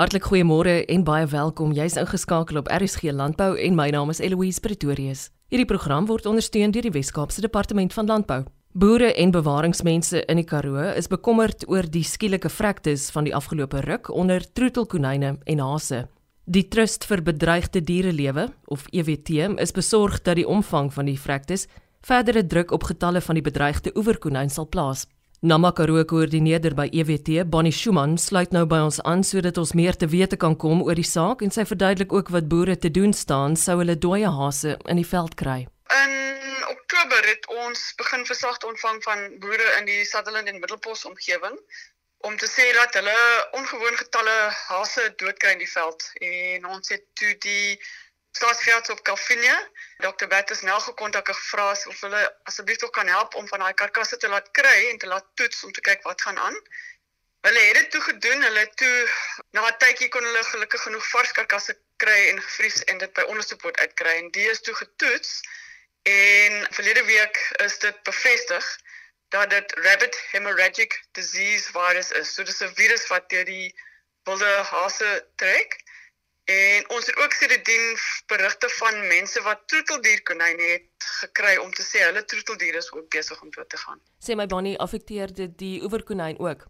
Hartlik goeiemôre en baie welkom. Jy's ingeskakel op RSG Landbou en my naam is Eloise Pretorius. Hierdie program word ondersteun deur die Wes-Kaapse Departement van Landbou. Boere en bewaringsmense in die Karoo is bekommerd oor die skielike vrektes van die afgelope ruk onder troetelkonyne en hase. Die Trust vir Bedreigde Dierelewe, of EWT, is besorg dat die omvang van die vrektes verdere druk op getalle van die bedreigde oeverkonyn sal plaas. Namakaro koördineerder by EWT, Bonnie Schumann, sluit nou by ons aan sodat ons meer te wete kan kom oor die saak en sy verduidelik ook wat boere te doen staan sou hulle dooie hase in die veld kry. In Oktober het ons begin versagte ontvang van boere in die Sutherland en Middelpos omgewing om te sê dat hulle ongewoon getalle hase doodkry in die veld en ons het toe die staatsveearts op Kalfinia. Dr. Bett is nou gekontak en gevra of hulle asseblief tog kan help om van daai karkasse te laat kry en te laat toets om te kyk wat gaan aan. Hulle het dit toe gedoen. Hulle toe na 'n tydjie kon hulle gelukkig genoeg vars karkasse kry en gevries en dit by ondersoekpoort uitkry en die is toe getoets. En verlede week is dit bevestig dat dit rabbit hemorrhagic disease virus is. So dis 'n virus wat deur die wilde hase trek. En ons het ook sedertdien berigte van mense wat troeteldierkonyne het gekry om te sê hulle troeteldier is ook besig om dood te gaan. Sê my Bonnie, affekteer dit die oeverkonyn ook?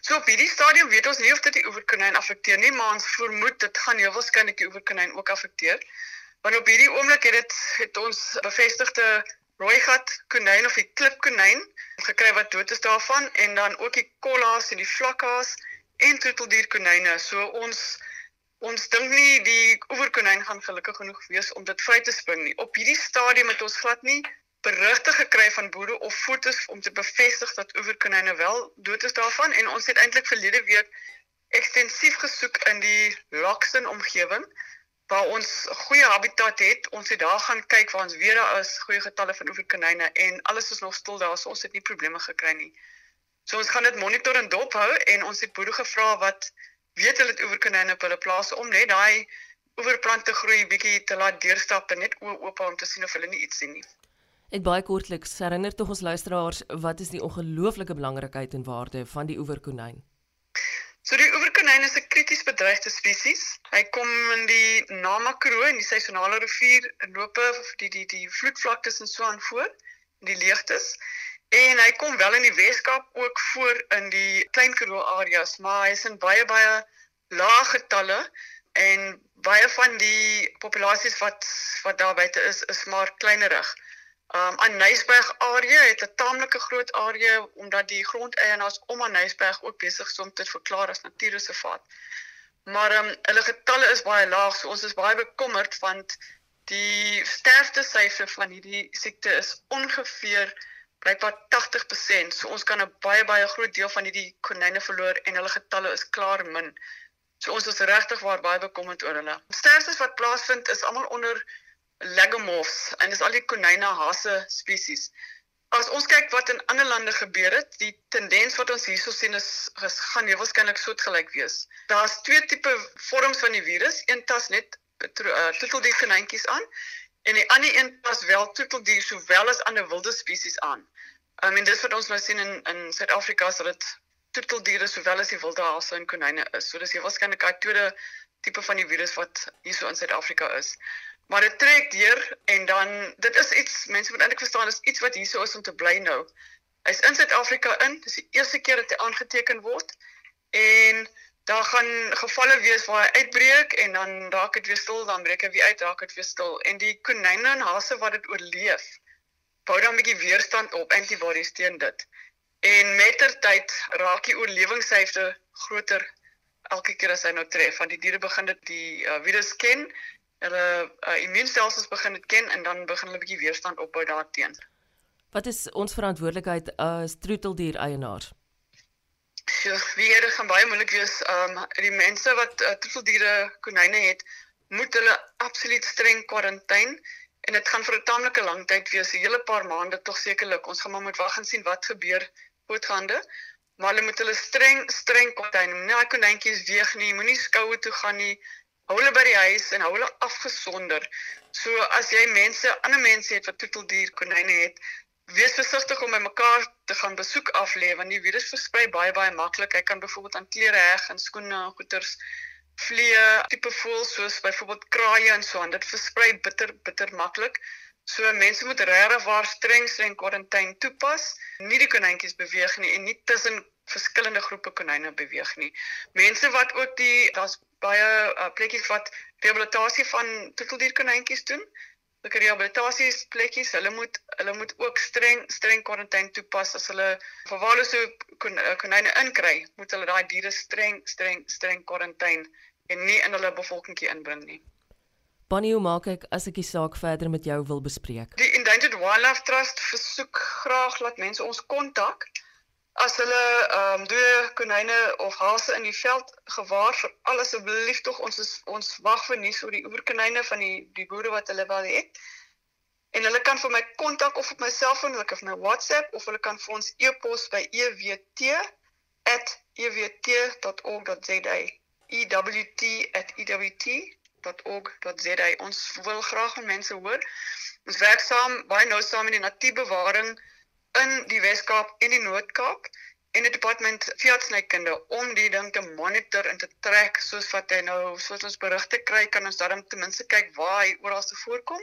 So op hierdie stadium weet ons nie of dit die oeverkonyn affekteer nie, maar ons vermoed dit gaan heel waarskynlik die oeverkonyn ook affekteer. Want op hierdie oomblik het dit het ons bevestigde rooigat konyn of die klipkonyn gekry wat dood is daarvan en dan ook die kollaas en die vlakhaas en troeteldierkonyne. So ons Ons dink nie die oeverkonyn gaan gelukkig genoeg wees om dit vry te spring nie. Op hierdie stadium het ons glad nie berigte gekry van boere of fotos om te bevestig dat oeverkonyne wel dood is daarvan en ons het eintlik verlede week ekstensief gesoek in die Loxton omgewing waar ons goeie habitat het. Ons het daar gaan kyk waar ons weer daar is goeie getalle van oeverkonyne en alles is nog stil daar, so ons het nie probleme gekry nie. So ons gaan dit monitor en dop hou en ons het boere gevra wat weet hulle het oeverkonyne op hulle plase om net daai oeverplante groei bietjie te laat deurstap en net oop om te sien of hulle nie iets sien nie. Ek baie kortliks herinner tog ons luisteraars wat is die ongelooflike belangrikheid en waarde van die oeverkonyn? So die oeverkonyn is 'n krities bedreigde spesies. Hy kom in die Namakro in die seisonale rivier lope die die die vloedvlaktes en so aan voor in die leegtes. En hy kom wel in die Weskaap ook voor in die Klein Karoo areas, maar hy is in baie baie lae getalle en baie van die populasies wat wat daar buite is is maar kleinerig. Um aan Nysberg area het 'n taamlike groot area omdat die grondeienaars om aan Nysberg ook besig is om dit verklaar as natuurreservaat. Maar um hulle getalle is baie laag, so ons is baie bekommerd want die sterfte syfer van hierdie siekte is ongeveer blykbaar 80%. So ons kan 'n baie baie groot deel van hierdie konyne verloor en hulle getalle is klaar min. So ons is regtig waar baie bekommerd oor hulle. Sterftes wat plaasvind is almal onder legomorphs en dis al die konyne hase spesies. As ons kyk wat in ander lande gebeur het, die tendens wat ons hierso sien is, is gaan nie waarskynlik soortgelyk wees. Daar's twee tipe vorms van die virus. Een tas net uh, konyntjies aan en die ander een pas wel troeteldier sowel as ander wilde spesies aan. I mean dis wat ons nou sien in in Suid-Afrika is dat dit troeteldiere sowel as die wilde hase en konyne is. So dis hier waarskynlik 'n tweede tipe van die virus wat hierso in Suid-Afrika is. Maar dit trek deur en dan dit is iets mense moet eintlik verstaan is iets wat hierso is om te bly nou. Hy's in Suid-Afrika in. Dis die eerste keer dat hy aangeteken word en daar gaan gevalle wees waar hy uitbreek en dan raak dit weer stil, dan breek hy weer uit, raak dit weer stil. En die konyne en hase wat dit oorleef, bou dan 'n bietjie weerstand op antibodies teen dit. En mettertyd raak die oorlewingssyfte groter elke keer as hy nou tref, want die diere begin dit die uh, virus ken, hulle uh, immuunstelsels begin dit ken en dan begin hulle 'n bietjie weerstand opbou daarteenoor. Wat is ons verantwoordelikheid as troeteldier eienaars? So, weer dit gaan baie moeilik wees. Um die mense wat uh, troeteldiere konyne het, moet hulle absoluut streng kwarantyne en dit gaan vir 'n taamlike lang tyd wees, 'n hele paar maande tog sekerlik. Ons gaan maar moet wag en sien wat gebeur voortgaande. Maar hulle moet hulle streng streng kwarantyne. Moenie daai konyntjies weeg nie, moenie skoue toe gaan nie. Hou hulle by die huis en hou hulle afgesonder. So as jy mense, ander mense het wat troeteldier konyne het, wees versigtig om by mekaar te gaan besoek aflê want die virus versprei baie baie maklik. Hy kan byvoorbeeld aan klere heg en skoene en goeders vliee, tipe voëls soos byvoorbeeld kraaie en so aan. Dit versprei bitter bitter maklik. So mense moet regtig waar streng streng kwarantyne toepas. Nie die konyntjies beweeg nie en nie tussen verskillende groepe konyne beweeg nie. Mense wat ook die daar's baie uh, plekkies wat rehabilitasie van troeteldierkonyntjies doen. Sulke rehabilitasies plekkies, hulle moet hulle moet ook streng streng kwarantyne toepas as hulle verwaarlose kon, uh, konyne inkry, moet hulle daai diere streng streng streng kwarantyne en nie in hulle bevolkingkie inbring nie. Bonnie, hoe maak ek as ek die saak verder met jou wil bespreek? Die Endangered Wildlife Trust versoek graag dat mense ons kontak as hulle ehm um, dode konyne of hase in die veld gewaar al asseblief tog ons is, ons wag vir nuus oor die oerkonyne van die die boere wat hulle wel het. En hulle kan vir my kontak of op my selfoon of my WhatsApp of hulle kan vir ons e-pos by ewt@ewt.org.za ewt@ewt.org.za ons wil graag van mense hoor. Ons werk saam baie nou saam met die natuurbewaring in die Wes-Kaap en die Noord-Kaap en die departement veeartsnykunde om die ding te monitor en te trek soos wat hy nou soos ons berigte kry kan ons daarom ten minste kyk waar hy oral te voorkom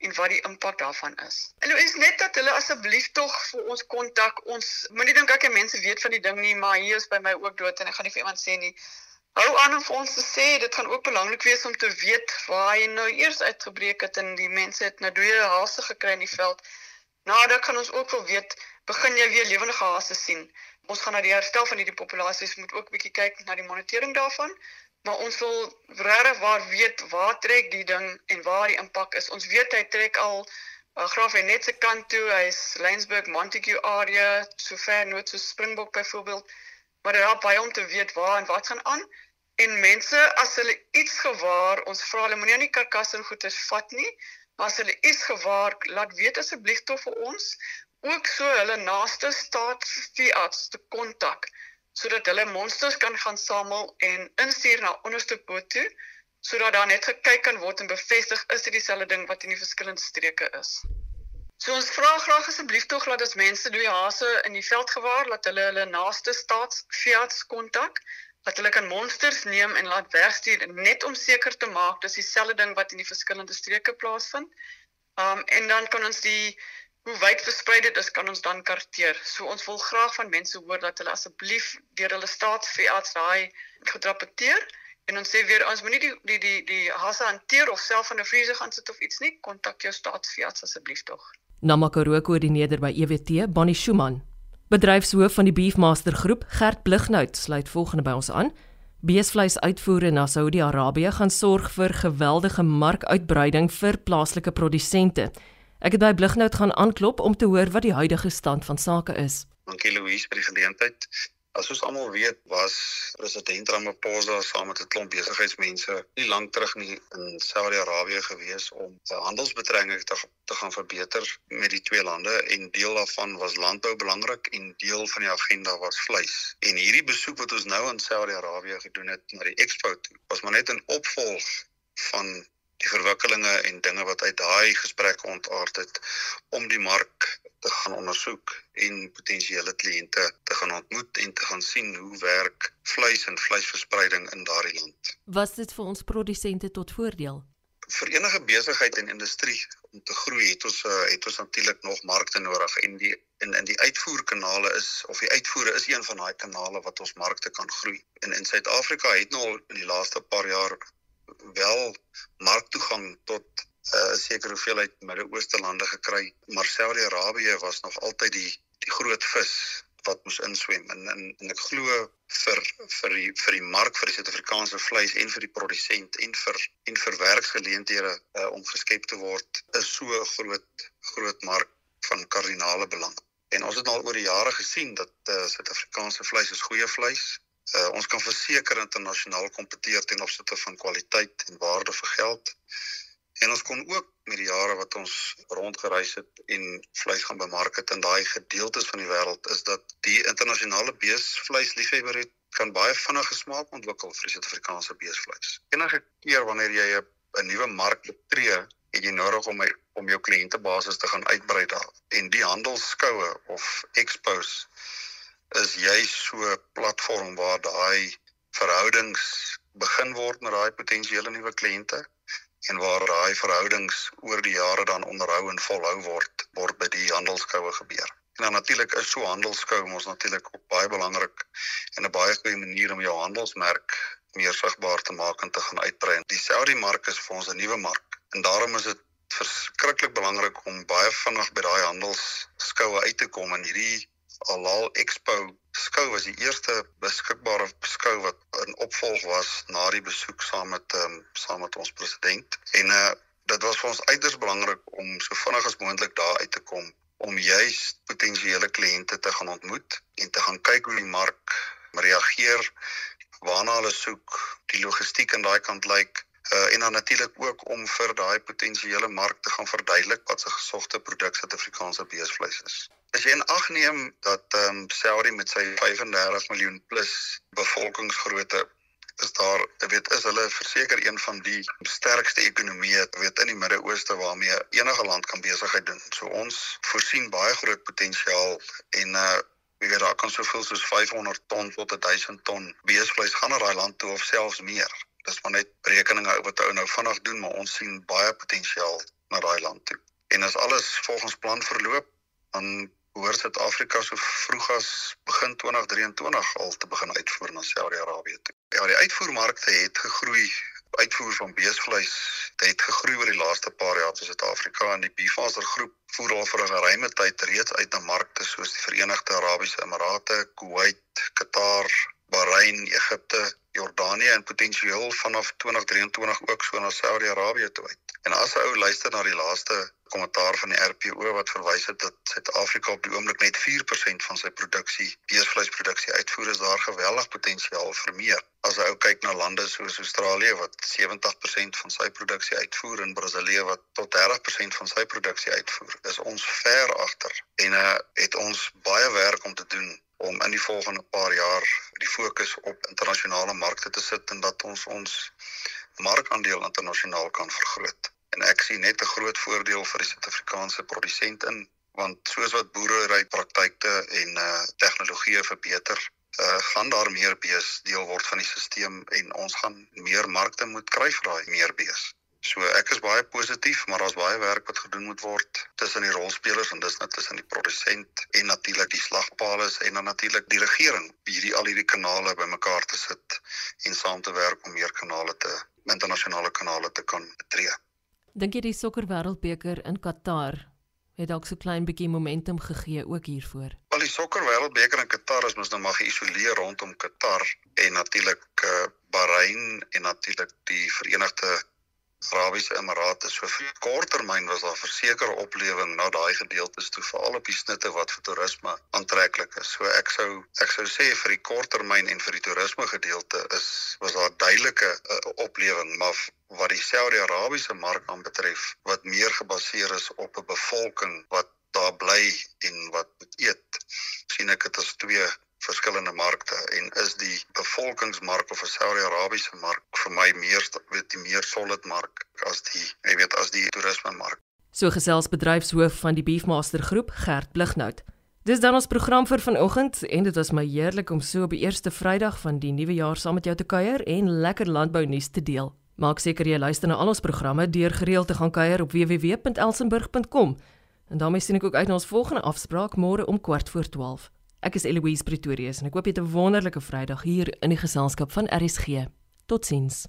en wat die impak daarvan is. Hallo is net dat hulle asseblief tog vir ons kontak. Ons moenie dink ek mense weet van die ding nie, maar hier is by my ook dood en ek gaan nie vir iemand sê nie. Hou aan om vir ons te sê, dit gaan ook belangrik wees om te weet waar hy nou eers uitgebreek het en die mense het nou dooie hase gekry in die veld. Dan kan ons ook wel weet, begin jy weer lewende hase sien. Ons gaan na die herstel van hierdie populasies moet ook bietjie kyk na die monitering daarvan, maar ons wil regtig waar weet waar trek die ding en waar die impak is. Ons weet hy trek al uh, graaf en net se kant toe. Hy's Lensburg, Montague area, so ver noord so Springbok byvoorbeeld. Maar daar is baie om te weet waar en wat gaan aan. En mense as hulle iets gewaar, ons vra hulle moenie aan die karkasse en goeders vat nie as hulle iets gewaar laat weet asseblief tog vir ons ook so hulle naaste staatsveearts te kontak sodat hulle monsters kan gaan samel en instuur na onderste poot toe sodat daar net gekyk kan word en bevestig is dit dieselfde ding wat in die verskillende streke is. So ons vra graag asseblief tog dat as mense dooi hase in die veld gewaar laat hulle hulle naaste staatsveearts kontak dat hulle kan monsters neem en laat wegstuur net om seker te maak dis dieselfde ding wat in die verskillende streke plaasvind. Um en dan kan ons die hoe wyd versprei dit is kan ons dan karteer. So ons wil graag van mense hoor dat hulle asseblief deur hulle staatsveearts daai gedrapporteer en ons sê weer ons moenie die die die die hasse hanteer of self in 'n vriezer gaan sit of iets nie, kontak jou staatsveearts asseblief tog. Namakoro koördineerder by EWT, Bonnie Schumann. Bedryfshoof van die Beefmaster Groep, Gert Blighnout, sluit volgende by ons aan. Beesvleisuitvoere na Saudi-Arabië gaan sorg vir geweldige markuitbreiding vir plaaslike produsente. Ek het by Blighnout gaan aanklop om te hoor wat die huidige stand van sake is. Dankie Louise vir die geleentheid. As ons almal weet, was president Ramaphosa saam met 'n klomp besigheidsmense nie lank terug nie in Saudi-Arabië gewees om handelsbetrekkinge te, te gaan verbeter met die twee lande en deel daarvan was landbou belangrik en deel van die agenda was vleis. En hierdie besoek wat ons nou in Saudi-Arabië gedoen het na die Expo toe, was maar net 'n opvolg van die verwikkelinge en dinge wat uit daai gesprekke ontaard het om die mark te gaan ondersoek en potensiële kliënte te gaan ontmoet en te gaan sien hoe werk vleis en vleisverspreiding in daardie land. Was dit vir ons produsente tot voordeel? Vir enige besigheid en industrie om te groei het ons uh, het ons natuurlik nog markte nodig en die in in die uitvoerkanale is of die uitvoere is een van daai kanale wat ons markte kan groei. En in Suid-Afrika het nou in die laaste paar jaar wel marktoegang tot 'n uh, sekere hoeveelheid Midde-Ooste lande gekry, maar Saudi-Arabië was nog altyd die die groot vis wat moes inswem. En en, en ek glo vir vir die vir die mark vir die Suid-Afrikaanse vleis en vir die produsent en vir en vir werksgeleenthede uh, om geskep te word is so 'n groot groot mark van kardinale belang. En ons het al oor die jare gesien dat uh, Suid-Afrikaanse vleis is goeie vleis Uh, ons kan verseker internasionaal kompeteer ten opsigte van kwaliteit en waarde vir geld. En ons kon ook met die jare wat ons rondgereis het en vleis gaan bemark het in daai gedeeltes van die wêreld is dat die internasionale beesvleisliefhebber het kan baie vinnige smaak ontwikkel vir Suid-Afrikaanse beesvleis. Enige keer wanneer jy 'n nuwe mark betree, het jy nodig om om jou kliëntebasis te gaan uitbrei daar. En die handelsskoue of expos is juis so 'n platform waar daai verhoudings begin word met daai potensiële nuwe kliënte en waar daai verhoudings oor die jare dan onderhou en volhou word word by die handelskoue gebeur. En dan natuurlik is so handelskou ons natuurlik ook baie belangrik en 'n baie goeie manier om jou handelsmerk meer sigbaar te maak en te gaan uitbrei. Die Saudi mark is vir ons 'n nuwe mark en daarom is dit verskriklik belangrik om baie vinnig by daai handelsskoue uit te kom en hierdie Halal Expo skou was die eerste beskikbare skou wat in opvolg was na die besoek saam met um, saam met ons president. En uh, dit was vir ons uiters belangrik om so vinnig as moontlik daar uit te kom om juis potensiële kliënte te gaan ontmoet en te gaan kyk hoe die mark reageer, waarna hulle soek, die logistiek aan daai kant lyk uh, en dan natuurlik ook om vir daai potensiële mark te gaan verduidelik wat se gesogte produk Suid-Afrikaanse beesvleis is. As jy in ag neem dat ehm um, Saudi met sy 35 miljoen plus bevolkingsgrootte is daar weet is hulle verseker een van die sterkste ekonomieë weet in die Midde-Ooste waarmee enige land kan besigheid doen. So ons voorsien baie groot potensiaal en uh jy weet daar kan soveel soos 500 ton tot 1000 ton beesvleis gaan na daai land toe of selfs meer. Dis maar net berekeninge wat ou nou vinnig doen, maar ons sien baie potensiaal na daai land toe. En as alles volgens plan verloop, dan behoort Suid-Afrika so vroeg as begin 2023 al te begin uitvoer na Saudi-Arabië toe. Ja, die uitvoermarkte het gegroei. Uitvoer van beesvleis het gegroei oor die laaste paar jaar in Suid-Afrika en die Beefaser groep voer al vir 'n geruime tyd reeds uit na markte soos die Verenigde Arabiese Emirate, Kuwait, Qatar, Bahrein, Egipte, Jordanië en potensieel vanaf 2023 ook so na Saudi-Arabië toe uit. En as 'n ou luister na die laaste kommentaar van die RPO wat verwys het dat Suid-Afrika op die oomblik net 4% van sy produksie beesvleisproduksie uitvoer, is daar geweldig potensiaal vir meer. As jy kyk na lande soos Australië wat 70% van sy produksie uitvoer en Brasilië wat tot 30% van sy produksie uitvoer, is ons ver agter en uh, het ons baie werk om te doen om in die volgende paar jaar die fokus op internasionale markte te sit en dat ons ons markandeel internasionaal kan vergroot. En ek sien net 'n groot voordeel vir die Suid-Afrikaanse produsent in want soos wat boerdery praktyke en uh tegnologieë verbeter, uh gaan daar meer bees deel word van die stelsel en ons gaan meer markte moet kry vir daai meer bees. So ek is baie positief, maar daar's baie werk wat gedoen moet word tussen die rolspelers en dis net tussen die produsent en natuurlik die slagpale en dan natuurlik die regering hierdie al hierdie kanale bymekaar te sit en saam te werk om meer kanale te internasionale kanale te kan betree. Dink jy die sokker wêreldbeker in Qatar het dalk so klein bietjie momentum gegee ook hiervoor? Al die sokker wêreldbeker in Qatar is mos nou maar geïsoleer rondom Qatar en natuurlik uh, Bahrein en natuurlik die Verenigde Arabiese Emirate. So vir korttermyn was daar versekerde oplewing na daai gedeeltes toe veral op die snitte wat vir toerisme aantreklik is. So ek sou ek sou sê vir die korttermyn en vir die toerisme gedeelte is was daar duidelike uh, oplewing, maar wat die Saudi-Arabiese mark aanbetref wat meer gebaseer is op 'n bevolking wat daar bly en wat eet, sien ek dit as twee verskillende markte en is die bevolkingsmark of 'n Saudi-Arabiese mark vir my meer weet die meer solid mark as die jy weet as die toerisme mark. So gesels bedryfshoof van die Beefmaster groep Gert Blighnout. Dis dan ons program vir vanoggend en dit was my heerlik om so op die eerste Vrydag van die nuwe jaar saam met jou te kuier en lekker landbou nuus te deel. Maak seker jy luister na al ons programme deur gereeld te gaan kuier op www.elsenburg.com. En daarmee sien ek ook uit na ons volgende afspraak môre om kwart voor 12. Ek is Eloise Pretorius en ek hoop jy het 'n wonderlike Vrydag hier in die geselskap van RSG. Totsiens.